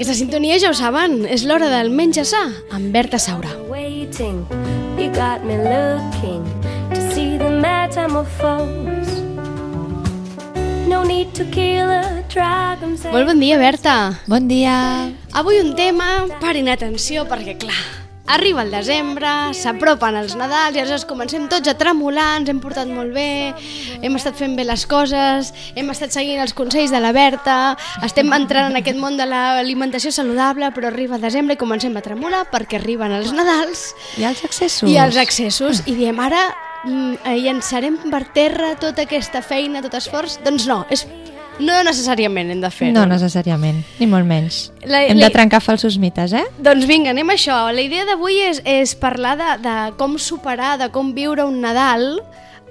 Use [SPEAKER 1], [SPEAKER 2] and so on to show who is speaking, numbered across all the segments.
[SPEAKER 1] aquesta sintonia ja ho saben, és l'hora del menja sa amb Berta Saura.
[SPEAKER 2] Waiting, you got me looking to see the metamorphose. No need to kill a dragon.
[SPEAKER 1] Molt bon dia, Berta.
[SPEAKER 3] Bon dia.
[SPEAKER 1] Avui un tema per inatenció, perquè clar, arriba el desembre, s'apropen els Nadals i aleshores comencem tots a tremolar, ens hem portat molt bé, hem estat fent bé les coses, hem estat seguint els consells de la Berta, estem entrant en aquest món de l'alimentació saludable, però arriba el desembre i comencem a tremolar perquè arriben els Nadals
[SPEAKER 3] I els accessos?
[SPEAKER 1] i els accessos i diem ara mm, eh, llançarem per terra tota aquesta feina, tot esforç? Doncs no, és, no necessàriament hem de fer-ho.
[SPEAKER 3] No necessàriament, ni molt menys.
[SPEAKER 1] La-
[SPEAKER 3] Hem
[SPEAKER 1] la-
[SPEAKER 3] de trencar falsos mites, eh?
[SPEAKER 1] Doncs vinga, anem a això. La idea d'avui és, és parlar de, de com superar, de com viure un Nadal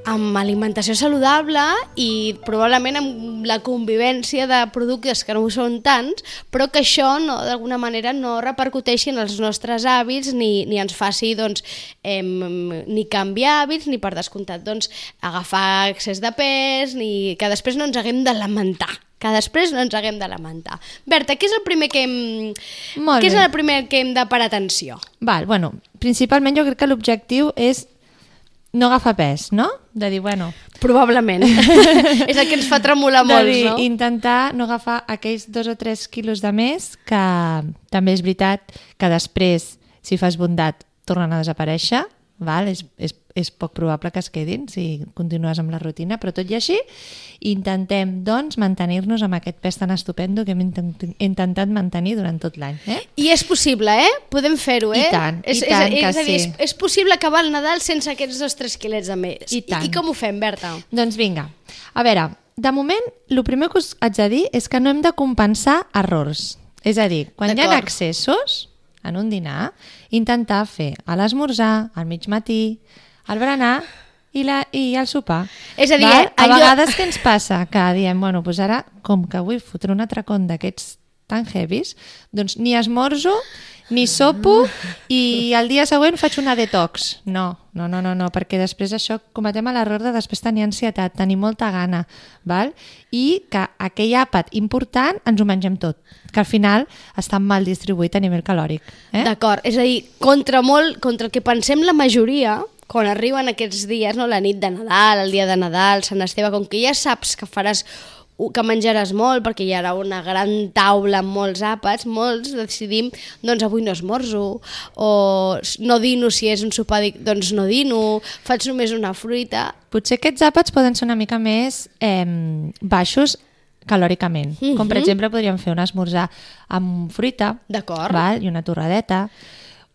[SPEAKER 1] amb alimentació saludable i probablement amb la convivència de productes que no ho són tants, però que això no, d'alguna manera no repercuteixi en els nostres hàbits ni, ni ens faci doncs, em, ni canviar hàbits ni per descomptat doncs, agafar excés de pes ni que després no ens haguem de lamentar que després no ens haguem de lamentar. Berta, què és el primer que hem,
[SPEAKER 3] Molt
[SPEAKER 1] què és el primer que hem de parar atenció?
[SPEAKER 3] Val, bueno, principalment jo crec que l'objectiu és no agafar pes, no? De dir, bueno,
[SPEAKER 1] Probablement. és el que ens fa tremolar
[SPEAKER 3] dir,
[SPEAKER 1] no?
[SPEAKER 3] intentar no agafar aquells dos o tres quilos de més que també és veritat que després, si fas bondat, tornen a desaparèixer, val? És, és, és poc probable que es quedin si continues amb la rutina, però tot i així intentem, doncs, mantenir-nos amb aquest pes tan estupendo que hem intent, intentat mantenir durant tot l'any. Eh?
[SPEAKER 1] I és possible, eh? Podem fer-ho, eh?
[SPEAKER 3] I tant, i
[SPEAKER 1] és,
[SPEAKER 3] tant
[SPEAKER 1] és,
[SPEAKER 3] que
[SPEAKER 1] és, a dir,
[SPEAKER 3] sí.
[SPEAKER 1] és, és possible acabar el Nadal sense aquests dos tres quilets de més.
[SPEAKER 3] I tant.
[SPEAKER 1] I, I com ho fem, Berta?
[SPEAKER 3] Doncs vinga, a veure, de moment, el primer que us haig de dir és que no hem de compensar errors. És a dir, quan hi ha accessos en un dinar, intentar fer a l'esmorzar, al mig matí, al berenar i, la, i al sopar.
[SPEAKER 1] És a dir,
[SPEAKER 3] Val? A
[SPEAKER 1] allò-
[SPEAKER 3] vegades què ens passa? Que diem, bueno, doncs ara, com que vull fotre un atracón d'aquests tan heavies, doncs ni esmorzo, ni sopo i el dia següent faig una detox. No, no, no, no, no perquè després això cometem l'error de després tenir ansietat, tenir molta gana, val? i que aquell àpat important ens ho mengem tot, que al final està mal distribuït a nivell calòric. Eh?
[SPEAKER 1] D'acord, és a dir, contra molt, contra el que pensem la majoria, quan arriben aquests dies, no, la nit de Nadal, el dia de Nadal, Sant Esteve, com que ja saps que faràs que menjaràs molt perquè hi haurà una gran taula amb molts àpats, molts decidim doncs avui no esmorzo o no dino si és un sopar, doncs no dino, faig només una fruita.
[SPEAKER 3] Potser aquests àpats poden ser una mica més eh, baixos calòricament. Mm -hmm. Com per exemple podríem fer un esmorzar amb fruita i una torradeta,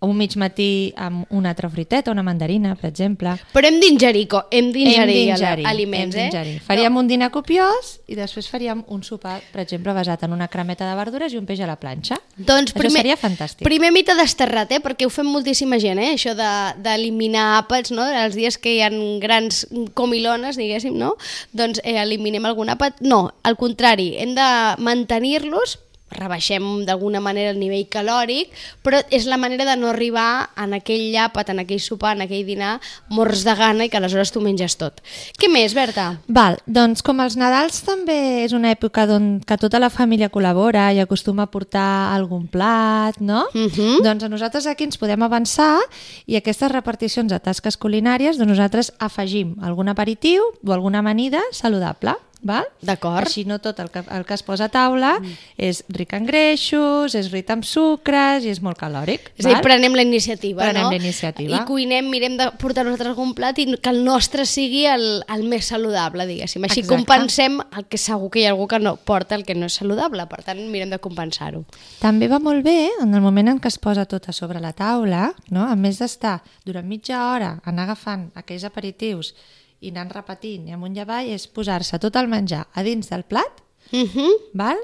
[SPEAKER 3] un mig matí amb una altra fruiteta, una mandarina, per exemple.
[SPEAKER 1] però hem d'ingerir hem d'ingerir aliments,
[SPEAKER 3] hem
[SPEAKER 1] eh?
[SPEAKER 3] Faríem un dinar copiós i després faríem un sopar, per exemple, basat en una cremeta de verdures i un peix a la planxa.
[SPEAKER 1] Doncs
[SPEAKER 3] Això
[SPEAKER 1] primer,
[SPEAKER 3] seria fantàstic.
[SPEAKER 1] Primer mite desterrat, eh? perquè ho fem moltíssima gent, eh? això de- d'eliminar de, àpats, no? els dies que hi ha grans comilones, diguéssim, no? doncs eh, eliminem algun àpat. No, al contrari, hem de mantenir-los rebaixem d'alguna manera el nivell calòric, però és la manera de no arribar en aquell àpat, en aquell sopar, en aquell dinar, morts de gana i que aleshores tu menges tot. Què més, Berta?
[SPEAKER 3] Val, doncs com els Nadals també és una època on que tota la família col·labora i acostuma a portar algun plat, no?
[SPEAKER 1] Mhm.
[SPEAKER 3] Doncs a nosaltres aquí ens podem avançar i aquestes reparticions de tasques culinàries, doncs nosaltres afegim algun aperitiu o alguna amanida saludable. Val?
[SPEAKER 1] D'acord.
[SPEAKER 3] Així no tot el que, el que es posa a taula és ric en greixos, és ric en sucres i és molt calòric.
[SPEAKER 1] És a dir,
[SPEAKER 3] val?
[SPEAKER 1] prenem la iniciativa,
[SPEAKER 3] Prenem
[SPEAKER 1] no?
[SPEAKER 3] la iniciativa.
[SPEAKER 1] I cuinem, mirem de portar nosaltres algun plat i que el nostre sigui el, el més saludable, diguéssim. Així
[SPEAKER 3] Exacte.
[SPEAKER 1] compensem el que segur que hi ha algú que no porta el que no és saludable, per tant mirem de compensar-ho.
[SPEAKER 3] També va molt bé en el moment en què es posa tot a sobre la taula, no? a més d'estar durant mitja hora anar agafant aquells aperitius i anant repetint i amunt i avall, és posar-se tot el menjar a dins del plat,
[SPEAKER 1] Uh -huh.
[SPEAKER 3] val?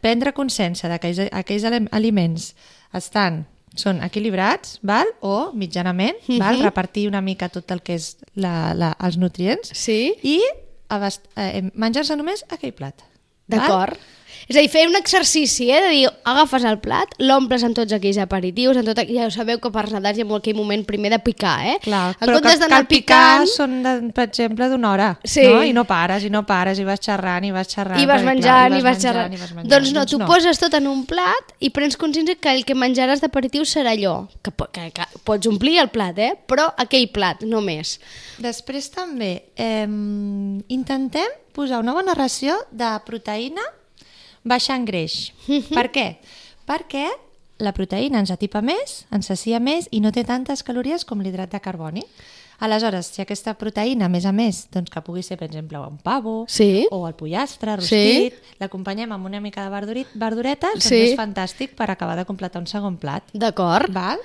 [SPEAKER 3] Prendre consciència de que aquells, aquells ali- aliments estan són equilibrats, val? o mitjanament, val? repartir una mica tot el que és la, la, els nutrients,
[SPEAKER 1] Sí.
[SPEAKER 3] i eh, menjar-se només aquell plat.
[SPEAKER 1] D'acord. És a dir, fer un exercici, eh? De dir, agafes el plat, l'omples amb tots aquells aperitius, amb tot, ja ho sabeu que per Nadal hi ha aquell moment primer de picar, eh?
[SPEAKER 3] Clar,
[SPEAKER 1] en
[SPEAKER 3] però que, el picar
[SPEAKER 1] picant,
[SPEAKER 3] són, de, per exemple, d'una hora,
[SPEAKER 1] Sí.
[SPEAKER 3] no? I no pares, i no pares, i vas xerrant, i vas xerrant.
[SPEAKER 1] i vas menjant,
[SPEAKER 3] clar,
[SPEAKER 1] i vas xerrant.
[SPEAKER 3] i vas menjant.
[SPEAKER 1] Doncs no, tu poses tot en un plat i prens consciència que el que menjaràs d'aperitiu serà allò, que, que, que pots omplir el plat, eh? Però aquell plat, no més.
[SPEAKER 3] Després també eh, intentem posar una bona ració de proteïna baixa en greix. per què? Perquè la proteïna ens atipa més, ens sacia més i no té tantes calories com l'hidrat de carboni. Aleshores, si aquesta proteïna, a més a més, doncs que pugui ser, per exemple, un pavo
[SPEAKER 1] Sí.
[SPEAKER 3] o el pollastre
[SPEAKER 1] Sí.
[SPEAKER 3] rostit, l'acompanyem amb una mica de verdurit, verduretes, doncs
[SPEAKER 1] Sí.
[SPEAKER 3] és fantàstic per acabar de completar un segon plat.
[SPEAKER 1] D'acord?
[SPEAKER 3] Val?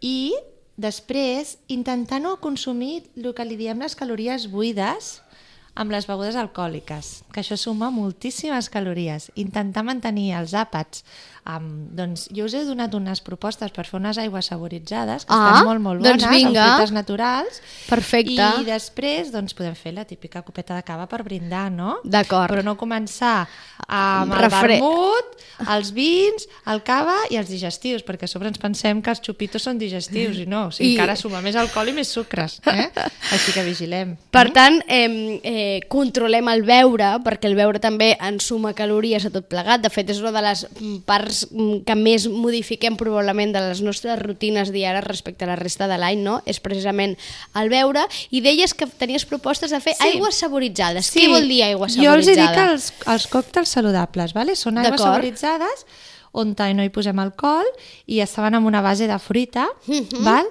[SPEAKER 3] I després intentar no consumir el que li diem les calories buides amb les begudes alcohòliques, que això suma moltíssimes calories. Intentar mantenir els àpats. Amb, doncs jo us he donat unes propostes per fer unes aigües saboritzades que
[SPEAKER 1] Ah,
[SPEAKER 3] estan molt, molt bones,
[SPEAKER 1] doncs vinga.
[SPEAKER 3] amb fruites naturals.
[SPEAKER 1] Perfecte.
[SPEAKER 3] I després doncs, podem fer la típica copeta de cava per brindar, no?
[SPEAKER 1] D'acord.
[SPEAKER 3] Però no començar amb el
[SPEAKER 1] Refre-
[SPEAKER 3] vermut, els vins, el cava i els digestius, perquè a sobre ens pensem que els xupitos són digestius i no, o sigui,
[SPEAKER 1] I-
[SPEAKER 3] encara suma més alcohol i més sucres. Eh? Així que vigilem.
[SPEAKER 1] Per tant, eh, eh, controlem el beure, perquè el beure també ens suma calories a tot plegat. De fet, és una de les parts que més modifiquem probablement de les nostres rutines diàries respecte a la resta de l'any, no? És precisament el beure. I deies que tenies propostes de fer
[SPEAKER 3] Sí.
[SPEAKER 1] aigües saboritzades. Què vol dir aigua
[SPEAKER 3] Jo els
[SPEAKER 1] saboritzada?
[SPEAKER 3] dic els, els còctels saludables, vale? són aigües saboritzades on no hi posem alcohol i estaven amb una base de fruita,
[SPEAKER 1] Mhm.
[SPEAKER 3] val?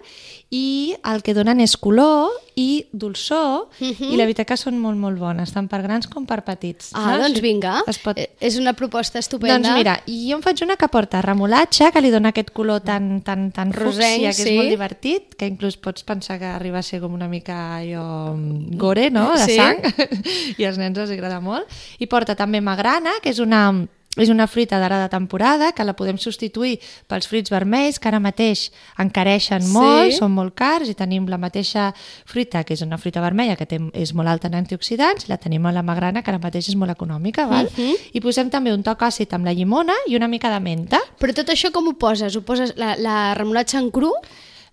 [SPEAKER 3] i el que donen és color i dolçor
[SPEAKER 1] Mhm.
[SPEAKER 3] i la veritat que són molt, molt bones, tant per grans com per petits.
[SPEAKER 1] Ah,
[SPEAKER 3] no?
[SPEAKER 1] doncs vinga.
[SPEAKER 3] Es pot...
[SPEAKER 1] Eh, És una proposta estupenda.
[SPEAKER 3] Doncs mira, jo em faig una que porta remolatxa, que li dona aquest color tan, tan, tan
[SPEAKER 1] Rosenc,
[SPEAKER 3] fúcsia, que
[SPEAKER 1] sí.
[SPEAKER 3] és molt divertit, que inclús pots pensar que arriba a ser com una mica allò, gore, no?, de
[SPEAKER 1] Sí.
[SPEAKER 3] sang, i als nens els agrada molt. I porta també magrana, que és una, és una fruita d'ara de temporada, que la podem substituir pels fruits vermells, que ara mateix encareixen
[SPEAKER 1] Sí.
[SPEAKER 3] molt, són molt cars, i tenim la mateixa fruita, que és una fruita vermella, que té, és molt alta en antioxidants, la tenim a la magrana, que ara mateix és molt econòmica, val?
[SPEAKER 1] Mhm.
[SPEAKER 3] I posem també un toc àcid amb la llimona i una mica de menta.
[SPEAKER 1] Però tot això com ho poses? Ho poses la, la remolatxa en cru?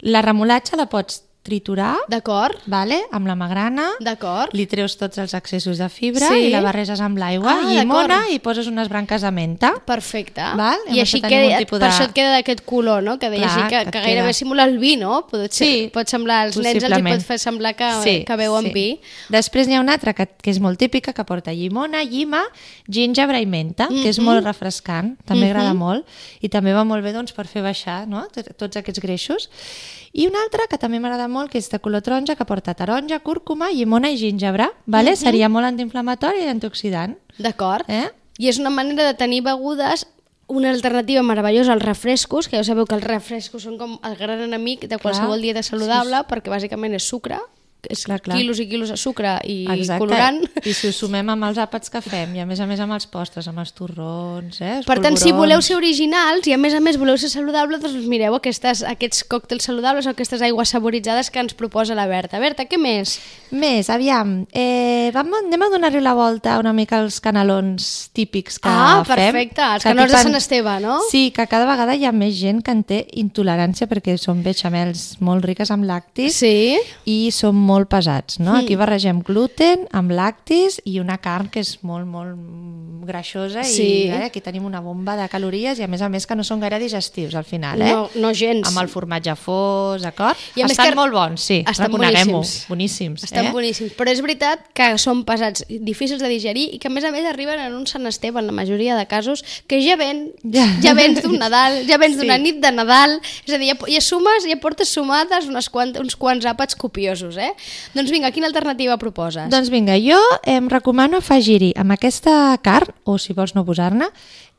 [SPEAKER 3] La remolatxa la pots triturar,
[SPEAKER 1] D'acord?
[SPEAKER 3] vale? amb la magrana,
[SPEAKER 1] D'acord?
[SPEAKER 3] li treus tots els excessos de fibra
[SPEAKER 1] Sí.
[SPEAKER 3] i la barreges amb l'aigua,
[SPEAKER 1] Ah,
[SPEAKER 3] llimona i poses unes branques de menta.
[SPEAKER 1] Perfecte.
[SPEAKER 3] Val? I
[SPEAKER 1] I així
[SPEAKER 3] això
[SPEAKER 1] queda,
[SPEAKER 3] un tipus
[SPEAKER 1] per
[SPEAKER 3] de-
[SPEAKER 1] això et queda d'aquest color, no? Que deia
[SPEAKER 3] Clar,
[SPEAKER 1] així que,
[SPEAKER 3] que
[SPEAKER 1] que, gairebé
[SPEAKER 3] queda.
[SPEAKER 1] simula el vi, no? Pot, ser,
[SPEAKER 3] Sí,
[SPEAKER 1] pot semblar, als nens els hi pot fer semblar que, que beuen vi.
[SPEAKER 3] Després n'hi ha una altra que, que és molt típica, que porta llimona, llima, gingebre i menta, que
[SPEAKER 1] Mhm.
[SPEAKER 3] és molt refrescant, també agrada molt, i també va molt bé doncs, per fer baixar no? Tot- tots aquests greixos. I una altra que també m'agrada molt, que és de color taronja, que porta taronja, cúrcuma, llimona i gingebre. Vale?
[SPEAKER 1] Mhm.
[SPEAKER 3] Seria molt antiinflamatori i antioxidant.
[SPEAKER 1] D'acord?
[SPEAKER 3] Eh?
[SPEAKER 1] I és una manera de tenir begudes una alternativa meravellosa als refrescos, que ja sabeu que els refrescos són com el gran enemic de qualsevol dieta saludable, perquè bàsicament és sucre, és
[SPEAKER 3] Clar, clar.
[SPEAKER 1] quilos i quilos de sucre i
[SPEAKER 3] Exacte.
[SPEAKER 1] colorant.
[SPEAKER 3] I si ho sumem amb els àpats que fem, i a més a més amb els postres, amb els torrons, eh? els
[SPEAKER 1] Per tant, si voleu ser originals i a més a més voleu ser saludables, doncs mireu aquestes, aquests còctels saludables o aquestes aigües saboritzades que ens proposa la Berta. Berta, què més?
[SPEAKER 3] Més, aviam, eh, vam, anem a donar-li la volta una mica als canelons típics que
[SPEAKER 1] Ah,
[SPEAKER 3] fem.
[SPEAKER 1] perfecte, els
[SPEAKER 3] Que
[SPEAKER 1] canelons de Sant Esteve, no?
[SPEAKER 3] Sí, que cada vegada hi ha més gent que en té intolerància perquè són beixamels molt riques amb lactis
[SPEAKER 1] Sí.
[SPEAKER 3] i són molt pesats, no? Aquí barregem gluten amb lactis i una carn que és molt, molt greixosa
[SPEAKER 1] Sí.
[SPEAKER 3] i eh, aquí tenim una bomba de calories i a més a més que no són gaire digestius al final, eh?
[SPEAKER 1] No, no gens.
[SPEAKER 3] Amb el formatge fos, d'acord? Estan
[SPEAKER 1] que-
[SPEAKER 3] molt bons, sí,
[SPEAKER 1] Estan
[SPEAKER 3] reconeguem-ho.
[SPEAKER 1] boníssims.
[SPEAKER 3] Boníssims.
[SPEAKER 1] Estan
[SPEAKER 3] eh?
[SPEAKER 1] boníssims, però és veritat que són pesats, difícils de digerir i que a més a més arriben en un Sant Esteve en la majoria de casos que ja ven,
[SPEAKER 3] Ja.
[SPEAKER 1] ja vens d'un Nadal, ja vens d'una
[SPEAKER 3] Sí.
[SPEAKER 1] nit de Nadal, és a dir, ja, ja sumes, ja portes sumades unes quant, uns quants àpats copiosos, eh? Doncs vinga, quina alternativa proposes?
[SPEAKER 3] Doncs vinga, jo em recomano afegir-hi amb aquesta carn, o si vols no posar-ne,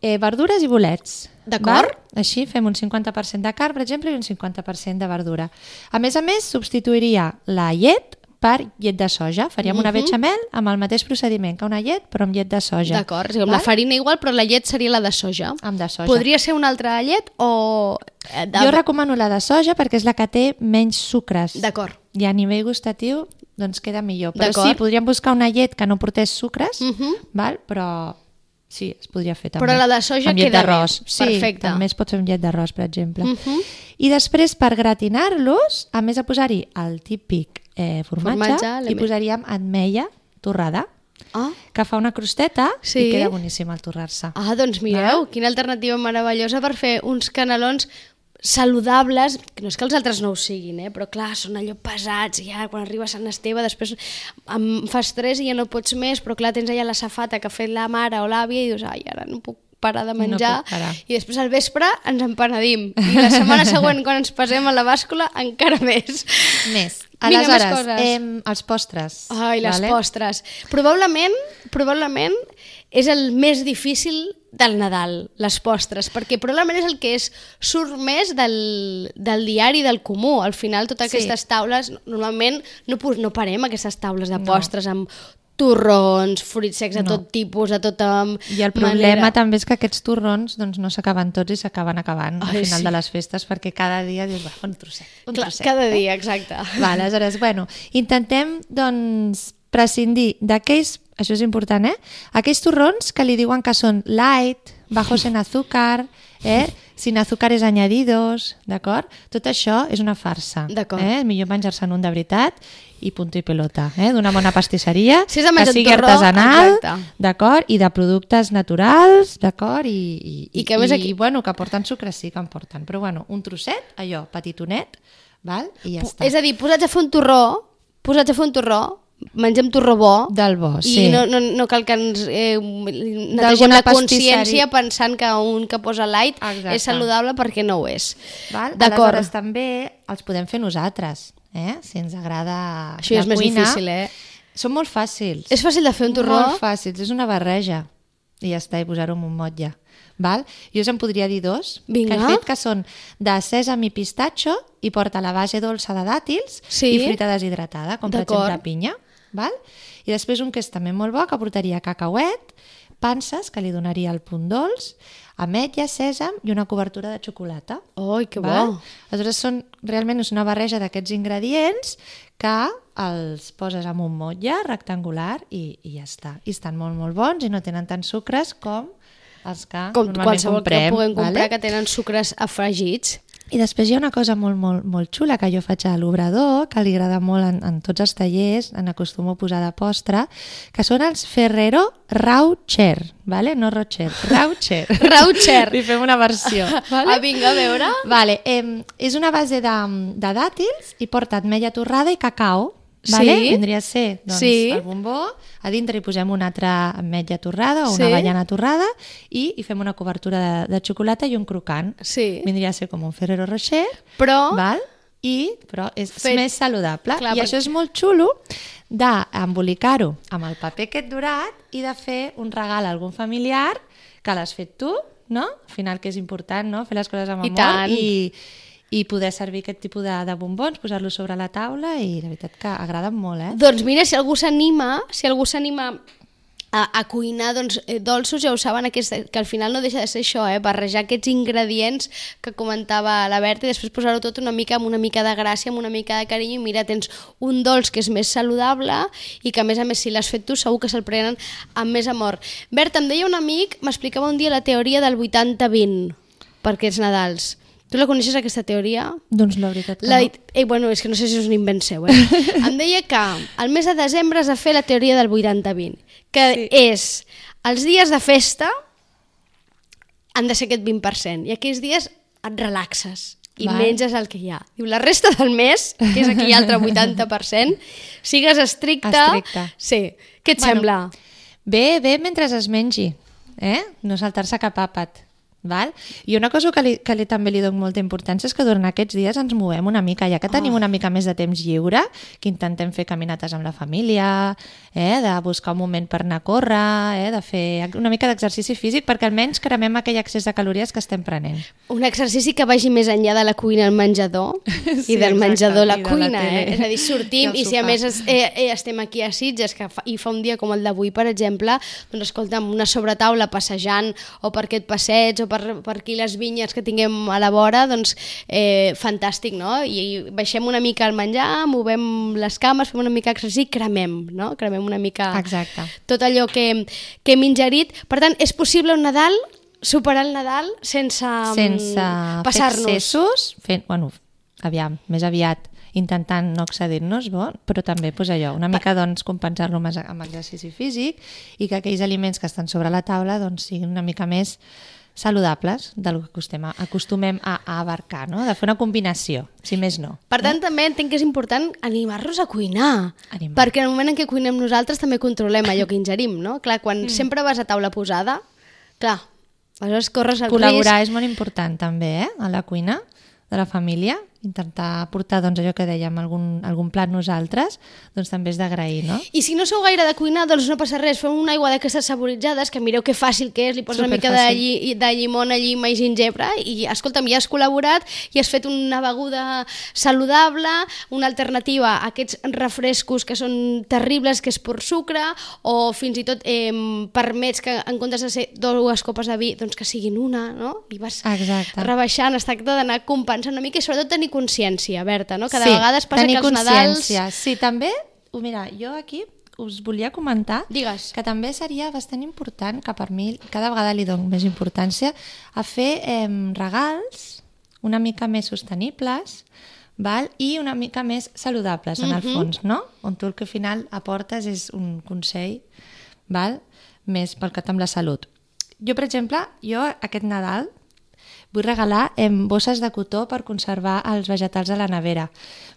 [SPEAKER 3] eh, verdures i bolets.
[SPEAKER 1] D'acord.
[SPEAKER 3] Així fem un 50% de carn, per exemple, i un 50% de verdura. A més a més, substituiria la llet per llet de soja. Faríem una bechamel amb el mateix procediment que una llet, però amb llet de soja.
[SPEAKER 1] D'acord, sí, amb la farina igual, però la llet seria la de soja.
[SPEAKER 3] Amb de soja.
[SPEAKER 1] Podria ser una altra llet o... eh, de-
[SPEAKER 3] Jo recomano la de soja perquè és la que té menys sucres.
[SPEAKER 1] D'acord.
[SPEAKER 3] I a nivell gustatiu doncs queda millor. Però sí, podríem buscar una llet que no portés sucres,
[SPEAKER 1] Mhm.
[SPEAKER 3] val? però Sí, es podria fer també.
[SPEAKER 1] Però la de soja
[SPEAKER 3] amb llet d'arròs. Sí,
[SPEAKER 1] Perfecte.
[SPEAKER 3] també es pot fer amb llet d'arròs, per exemple.
[SPEAKER 1] Mhm.
[SPEAKER 3] I després, per gratinar-los, a més de posar-hi el típic eh, formatge,
[SPEAKER 1] Formatge,
[SPEAKER 3] hi posaríem ametlla torrada,
[SPEAKER 1] Ah.
[SPEAKER 3] que fa una crosteta
[SPEAKER 1] Sí.
[SPEAKER 3] i queda boníssim al torrar-se.
[SPEAKER 1] Ah, doncs mireu, quina alternativa meravellosa per fer uns canelons saludables, que no és que els altres no ho siguin, eh? però clar, són allò pesats, i ja quan arriba Sant Esteve després em fas tres i ja no pots més, però clar, tens allà la safata que ha fet la mare o l'àvia i dius, ai, ara no puc parar de
[SPEAKER 3] No
[SPEAKER 1] menjar,
[SPEAKER 3] puc parar.
[SPEAKER 1] i després al vespre ens empenedim, i la setmana següent quan ens passem a la bàscula encara més.
[SPEAKER 3] Més.
[SPEAKER 1] Vinga, més
[SPEAKER 3] Aleshores,
[SPEAKER 1] coses.
[SPEAKER 3] em, els postres.
[SPEAKER 1] Ai, les
[SPEAKER 3] vale?
[SPEAKER 1] postres. Probablement, probablement és el més difícil del Nadal, les postres, perquè probablement és el que és, surt més del, del diari del comú. Al final, totes
[SPEAKER 3] Sí.
[SPEAKER 1] aquestes taules, normalment no, no parem aquestes taules de
[SPEAKER 3] No.
[SPEAKER 1] postres amb torrons, fruits secs de
[SPEAKER 3] No.
[SPEAKER 1] tot tipus, de tota
[SPEAKER 3] I el problema
[SPEAKER 1] manera.
[SPEAKER 3] també és que aquests torrons doncs, no s'acaben tots i s'acaben acabant al
[SPEAKER 1] Ai,
[SPEAKER 3] final
[SPEAKER 1] sí.
[SPEAKER 3] de les festes perquè cada dia dius, va, un trosset, un
[SPEAKER 1] Clar,
[SPEAKER 3] trosset.
[SPEAKER 1] cada dia, exacte.
[SPEAKER 3] Va, aleshores, bueno, intentem, doncs, prescindir d'aquells, això és important, eh? Aquells torrons que li diuen que són light, bajos en azúcar, eh? sin azúcares añadidos, d'acord? Tot això és una farsa.
[SPEAKER 1] D'acord.
[SPEAKER 3] Eh? Millor menjar-se'n un de veritat i punto i pelota, eh? d'una bona pastisseria,
[SPEAKER 1] Si
[SPEAKER 3] que sigui
[SPEAKER 1] torró,
[SPEAKER 3] artesanal, d'acord? I de productes naturals, d'acord? I, i,
[SPEAKER 1] I que més aquí-
[SPEAKER 3] i, bueno, que porten sucre sí que en porten, però bueno, un trosset, allò, petitonet, val? i ja està.
[SPEAKER 1] És a dir, posats a fer un torró, posats a fer un torró, mengem torró bo,
[SPEAKER 3] Del bo,
[SPEAKER 1] I
[SPEAKER 3] sí.
[SPEAKER 1] no, no, no cal que ens eh, netegem la consciència pensant que un que posa light
[SPEAKER 3] Exacte.
[SPEAKER 1] és saludable perquè no ho és.
[SPEAKER 3] Val? Aleshores, també els podem fer nosaltres, eh? si ens agrada
[SPEAKER 1] Això
[SPEAKER 3] la
[SPEAKER 1] és més
[SPEAKER 3] cuina.
[SPEAKER 1] difícil, eh?
[SPEAKER 3] Són molt fàcils.
[SPEAKER 1] És fàcil de fer un torró?
[SPEAKER 3] Molt fàcils, és una barreja. I ja està, i posar-ho en un motlle. Val? Jo us en podria dir dos,
[SPEAKER 1] Vinga.
[SPEAKER 3] que he fet, que són de sèsam i pistatxo i porta la base dolça de dàtils
[SPEAKER 1] Sí.
[SPEAKER 3] i fruita deshidratada, com per exemple pinya. Val? I després un que és també molt bo, que portaria cacauet, panses, que li donaria el punt dolç, ametlla, sèsam i una cobertura de xocolata.
[SPEAKER 1] Ai, que
[SPEAKER 3] Val?
[SPEAKER 1] bo.
[SPEAKER 3] Aleshores, són, realment és una barreja d'aquests ingredients que els poses en un motlle rectangular i, i ja està. I estan molt, molt bons i no tenen tants sucres com els que
[SPEAKER 1] Com
[SPEAKER 3] normalment
[SPEAKER 1] qualsevol
[SPEAKER 3] comprem.
[SPEAKER 1] que puguem comprar
[SPEAKER 3] vale?
[SPEAKER 1] que tenen sucres afegits.
[SPEAKER 3] I després hi ha una cosa molt, molt, molt xula que jo faig a l'obrador, que li agrada molt en, en tots els tallers, en acostumo a posar de postre, que són els Ferrero Raucher, vale? no Rocher, Raucher.
[SPEAKER 1] Raucher.
[SPEAKER 3] li fem una versió.
[SPEAKER 1] Ah, vinga, a veure.
[SPEAKER 3] Vale, eh, és una base de, de dàtils i porta ametlla torrada i cacau. Vale?
[SPEAKER 1] Sí.
[SPEAKER 3] Vindria a ser doncs,
[SPEAKER 1] Sí.
[SPEAKER 3] el bombó, a dintre hi posem una altra ametlla torrada o una
[SPEAKER 1] Sí.
[SPEAKER 3] avellana torrada i hi fem una cobertura de, de xocolata i un crocant.
[SPEAKER 1] Sí.
[SPEAKER 3] Vindria a ser com un Ferrero Rocher,
[SPEAKER 1] Però...
[SPEAKER 3] val? I, però és
[SPEAKER 1] Fet-
[SPEAKER 3] més saludable.
[SPEAKER 1] Clar,
[SPEAKER 3] I
[SPEAKER 1] perquè-
[SPEAKER 3] això és molt xulo d'embolicar-ho amb el paper aquest durat i de fer un regal a algun familiar que l'has fet tu, no? Al final que és important, no? Fer les coses amb
[SPEAKER 1] I
[SPEAKER 3] amor
[SPEAKER 1] tant.
[SPEAKER 3] i, i poder servir aquest tipus de, de bombons, posar-los sobre la taula i la veritat que agraden molt, eh?
[SPEAKER 1] Doncs mira, si algú s'anima, si algú s'anima a, a cuinar doncs, eh, dolços, ja ho saben, aquest, que al final no deixa de ser això, eh? barrejar aquests ingredients que comentava la Berta i després posar-ho tot una mica amb una mica de gràcia, amb una mica de carinyo i mira, tens un dolç que és més saludable i que a més a més si l'has fet tu segur que se'l prenen amb més amor. Berta, em deia un amic, m'explicava un dia la teoria del 80-20 per aquests Nadals. Tu la coneixes, aquesta teoria?
[SPEAKER 3] Doncs la veritat que
[SPEAKER 1] La,
[SPEAKER 3] no.
[SPEAKER 1] eh, bueno, és que no sé si és un invent seu, eh? em deia que al mes de desembre has de fer la teoria del 80-20, que
[SPEAKER 3] Sí.
[SPEAKER 1] és els dies de festa han de ser aquest 20%, i aquells dies et relaxes i
[SPEAKER 3] Val.
[SPEAKER 1] menges el que hi ha. Diu, la resta del mes, que és aquell altre 80%, sigues estricte.
[SPEAKER 3] Estricte.
[SPEAKER 1] Sí. Què et
[SPEAKER 3] Bueno,
[SPEAKER 1] sembla?
[SPEAKER 3] Bé, bé, mentre es mengi, eh? No saltar-se cap àpat. Val? I una cosa que, li, que li, també li dono molta importància és que durant aquests dies ens movem una mica, ja que tenim una mica més de temps lliure, que intentem fer caminates amb la família, eh? de buscar un moment per anar a córrer, eh? de fer una mica d'exercici físic perquè almenys cremem aquell excés de calories que estem prenent.
[SPEAKER 1] Un exercici que vagi més enllà de la cuina al menjador
[SPEAKER 3] Sí,
[SPEAKER 1] i del
[SPEAKER 3] exacte,
[SPEAKER 1] menjador a la
[SPEAKER 3] la
[SPEAKER 1] cuina,
[SPEAKER 3] tele.
[SPEAKER 1] eh? És a dir, sortim
[SPEAKER 3] I
[SPEAKER 1] i si a més es, eh, eh, estem aquí a Sitges que fa, i fa un dia com el d'avui, per exemple, doncs escolta'm, una sobretaula passejant o per aquest passeig o per per, per aquí les vinyes que tinguem a la vora, doncs eh, fantàstic, no? I baixem una mica el menjar, movem les cames, fem una mica exercici, cremem, no? Cremem una mica
[SPEAKER 3] Exacte.
[SPEAKER 1] tot allò que, que hem ingerit. Per tant, és possible un Nadal superar el Nadal sense, mm,
[SPEAKER 3] sense
[SPEAKER 1] passar-nos.
[SPEAKER 3] excessos, fent, bueno, aviam, més aviat intentant no excedir-nos, bo, però també pues, allò, una mica doncs, compensar-lo amb, amb exercici físic i que aquells aliments que estan sobre la taula doncs, siguin una mica més saludables del que acostumem, acostumem a, a abarcar, no? de fer una combinació, si més no.
[SPEAKER 1] Per tant, també entenc que és important animar-nos a cuinar.
[SPEAKER 3] Animar.
[SPEAKER 1] Perquè en el moment en què cuinem nosaltres també controlem allò que ingerim, no? Clar, quan mm. sempre vas a taula posada, clar, aleshores corres el
[SPEAKER 3] Col·laborar
[SPEAKER 1] risc...
[SPEAKER 3] és molt important també, eh? a la cuina de la família, intentar portar doncs, allò que dèiem, algun, algun plat nosaltres, doncs també és d'agrair, no?
[SPEAKER 1] I si no sou gaire de cuinar, doncs no passa res, feu una aigua d'aquestes saboritzades, que mireu que fàcil que és, li poses una mica de, lli, de llimona, llima i gingebre, i escolta'm, ja has col·laborat i has fet una beguda saludable, una alternativa a aquests refrescos que són terribles, que és pur sucre, o fins i tot eh, permets que en comptes de ser dues copes de vi, doncs que siguin una, no? I vas
[SPEAKER 3] Exacte.
[SPEAKER 1] rebaixant, es tracta d'anar compensant una mica i sobretot tenir consciència, Berta, no? Cada
[SPEAKER 3] sí,
[SPEAKER 1] vegada es passa que els Nadals...
[SPEAKER 3] Sí, també, mira, jo aquí us volia comentar
[SPEAKER 1] Digues.
[SPEAKER 3] que també seria bastant important, que per mi cada vegada li dono més importància, a fer eh, regals una mica més sostenibles val? i una mica més saludables, en el
[SPEAKER 1] Mhm.
[SPEAKER 3] fons, no? On tu el que al final aportes és un consell val? més pel que amb la salut. Jo, per exemple, jo aquest Nadal vull regalar em, bosses de cotó per conservar els vegetals a la nevera.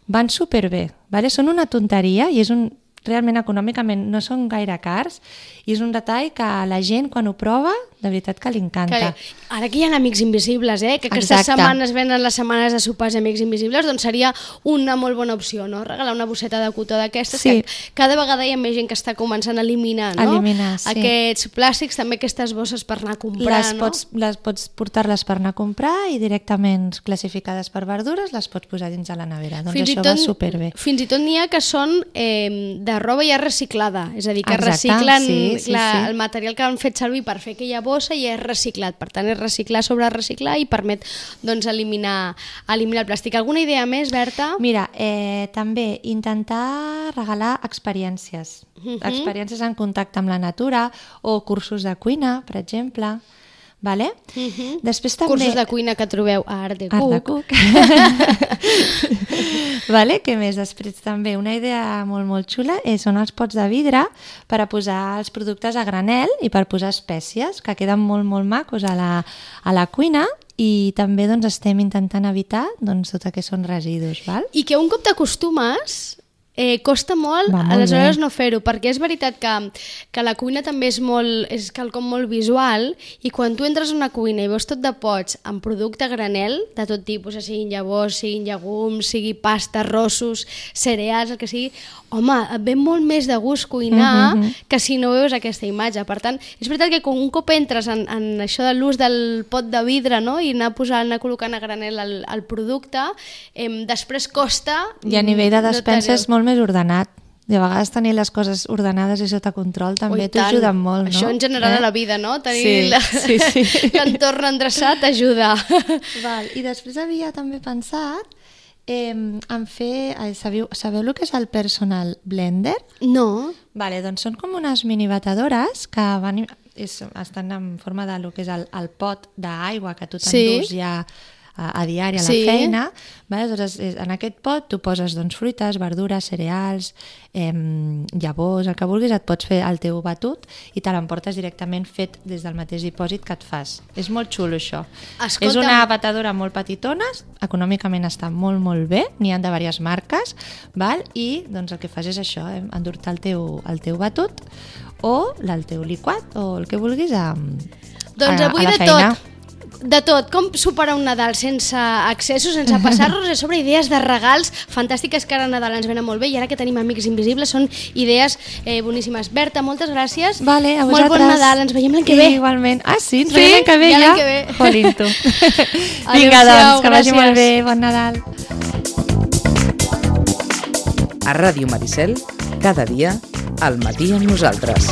[SPEAKER 3] Van superbé, vale? són una tonteria i és un, realment econòmicament no són gaire cars i és un detall que la gent quan ho prova de veritat que li encanta.
[SPEAKER 1] Que, ara que hi ha amics invisibles, eh? que aquestes
[SPEAKER 3] Exacte.
[SPEAKER 1] setmanes venen les setmanes de sopars amics invisibles, doncs seria una molt bona opció, no? Regalar una bosseta de cotó d'aquestes,
[SPEAKER 3] Sí.
[SPEAKER 1] que cada vegada hi ha més gent que està començant a eliminar, no?
[SPEAKER 3] Eliminar, sí.
[SPEAKER 1] Aquests plàstics, també aquestes bosses per anar a comprar,
[SPEAKER 3] les
[SPEAKER 1] no?
[SPEAKER 3] pots, les pots portar-les per anar a comprar i directament classificades per verdures les pots posar dins de la nevera. Doncs això va superbé.
[SPEAKER 1] Fins i tot n'hi ha que són eh, de roba ja reciclada, és a dir, que
[SPEAKER 3] Exacte,
[SPEAKER 1] reciclen
[SPEAKER 3] sí, sí,
[SPEAKER 1] la,
[SPEAKER 3] sí.
[SPEAKER 1] el material que han fet servir per fer aquella bossa i és reciclat. Per tant, és reciclar sobre reciclar i permet doncs, eliminar, eliminar el plàstic. Alguna idea més, Berta?
[SPEAKER 3] Mira, eh, també intentar regalar experiències.
[SPEAKER 1] Mhm.
[SPEAKER 3] Experiències en contacte amb la natura o cursos de cuina, per exemple. Vale? Després també...
[SPEAKER 1] Mhm. Cursos de cuina que trobeu a Art de
[SPEAKER 3] Art de.
[SPEAKER 1] Cook.
[SPEAKER 3] vale? Què més? Després també una idea molt, molt xula és són els pots de vidre per a posar els productes a granel i per posar espècies, que queden molt, molt macos a la, a la cuina i també doncs, estem intentant evitar doncs, tot el que són residus. Val?
[SPEAKER 1] I que un cop t'acostumes, eh, costa molt,
[SPEAKER 3] Va molt
[SPEAKER 1] aleshores
[SPEAKER 3] bé.
[SPEAKER 1] no fer-ho, perquè és veritat que, que la cuina també és, molt, és quelcom molt visual i quan tu entres a una cuina i veus tot de pots amb producte granel, de tot tipus, siguin llavors, siguin llegums, sigui pasta, rossos, cereals, el que sigui, home, et ve molt més de gust cuinar
[SPEAKER 3] Mhm.
[SPEAKER 1] que si no veus aquesta imatge. Per tant, és veritat que quan un cop entres en, en això de l'ús del pot de vidre no? i anar posant, anar col·locant a granel el, el producte, eh, després costa...
[SPEAKER 3] I a nivell de
[SPEAKER 1] mm, no
[SPEAKER 3] és molt més ordenat. I a vegades tenir les coses ordenades i sota control també
[SPEAKER 1] Ui,
[SPEAKER 3] t'ho
[SPEAKER 1] tant.
[SPEAKER 3] ajuda molt, no?
[SPEAKER 1] Això en general
[SPEAKER 3] Eh?
[SPEAKER 1] a la vida, no? Tenir
[SPEAKER 3] Sí,
[SPEAKER 1] la-
[SPEAKER 3] sí, sí.
[SPEAKER 1] l'entorn endreçat ajuda.
[SPEAKER 3] Val. I després havia també pensat eh, en fer... eh, Sabeu, sabeu el que és el personal blender?
[SPEAKER 1] No.
[SPEAKER 3] Vale, doncs són com unes minibatedores que van, és, estan en forma de lo que és el, el pot d'aigua que tu
[SPEAKER 1] Sí.
[SPEAKER 3] t'endús ja a, a diari a la
[SPEAKER 1] Sí.
[SPEAKER 3] feina. Vale? Aleshores, és- en aquest pot tu poses doncs, fruites, verdures, cereals, eh, llavors, el que vulguis, et pots fer el teu batut i te l'emportes directament fet des del mateix dipòsit que et fas. És molt xulo això.
[SPEAKER 1] Escolta'm.
[SPEAKER 3] És una batedora molt petitona, econòmicament està molt, molt bé, n'hi han de diverses marques, val? i doncs el que fas és això, eh? endur-te el teu, el teu batut o el teu liquat o el que vulguis a,
[SPEAKER 1] Doncs
[SPEAKER 3] a,
[SPEAKER 1] avui
[SPEAKER 3] a la
[SPEAKER 1] de
[SPEAKER 3] feina.
[SPEAKER 1] tot. De tot, com superar un Nadal sense accessos, sense passar-nos, és sobre idees de regals fantàstiques que ara a Nadal ens venen molt bé i ara que tenim amics invisibles són idees eh, boníssimes. Berta, moltes gràcies.
[SPEAKER 3] Vale, a
[SPEAKER 1] molt
[SPEAKER 3] vosaltres.
[SPEAKER 1] bon Nadal, ens veiem l'any que ve.
[SPEAKER 3] Igualment. Ah, sí? Ens
[SPEAKER 1] Sí,
[SPEAKER 3] veiem l'any que ve
[SPEAKER 1] ja
[SPEAKER 3] ja?
[SPEAKER 1] que ve.
[SPEAKER 3] Jolín, tu. Vinga, doncs, que vagi
[SPEAKER 1] gràcies.
[SPEAKER 3] molt bé. Bon Nadal.
[SPEAKER 4] A Ràdio Maricel, cada dia, al matí amb nosaltres.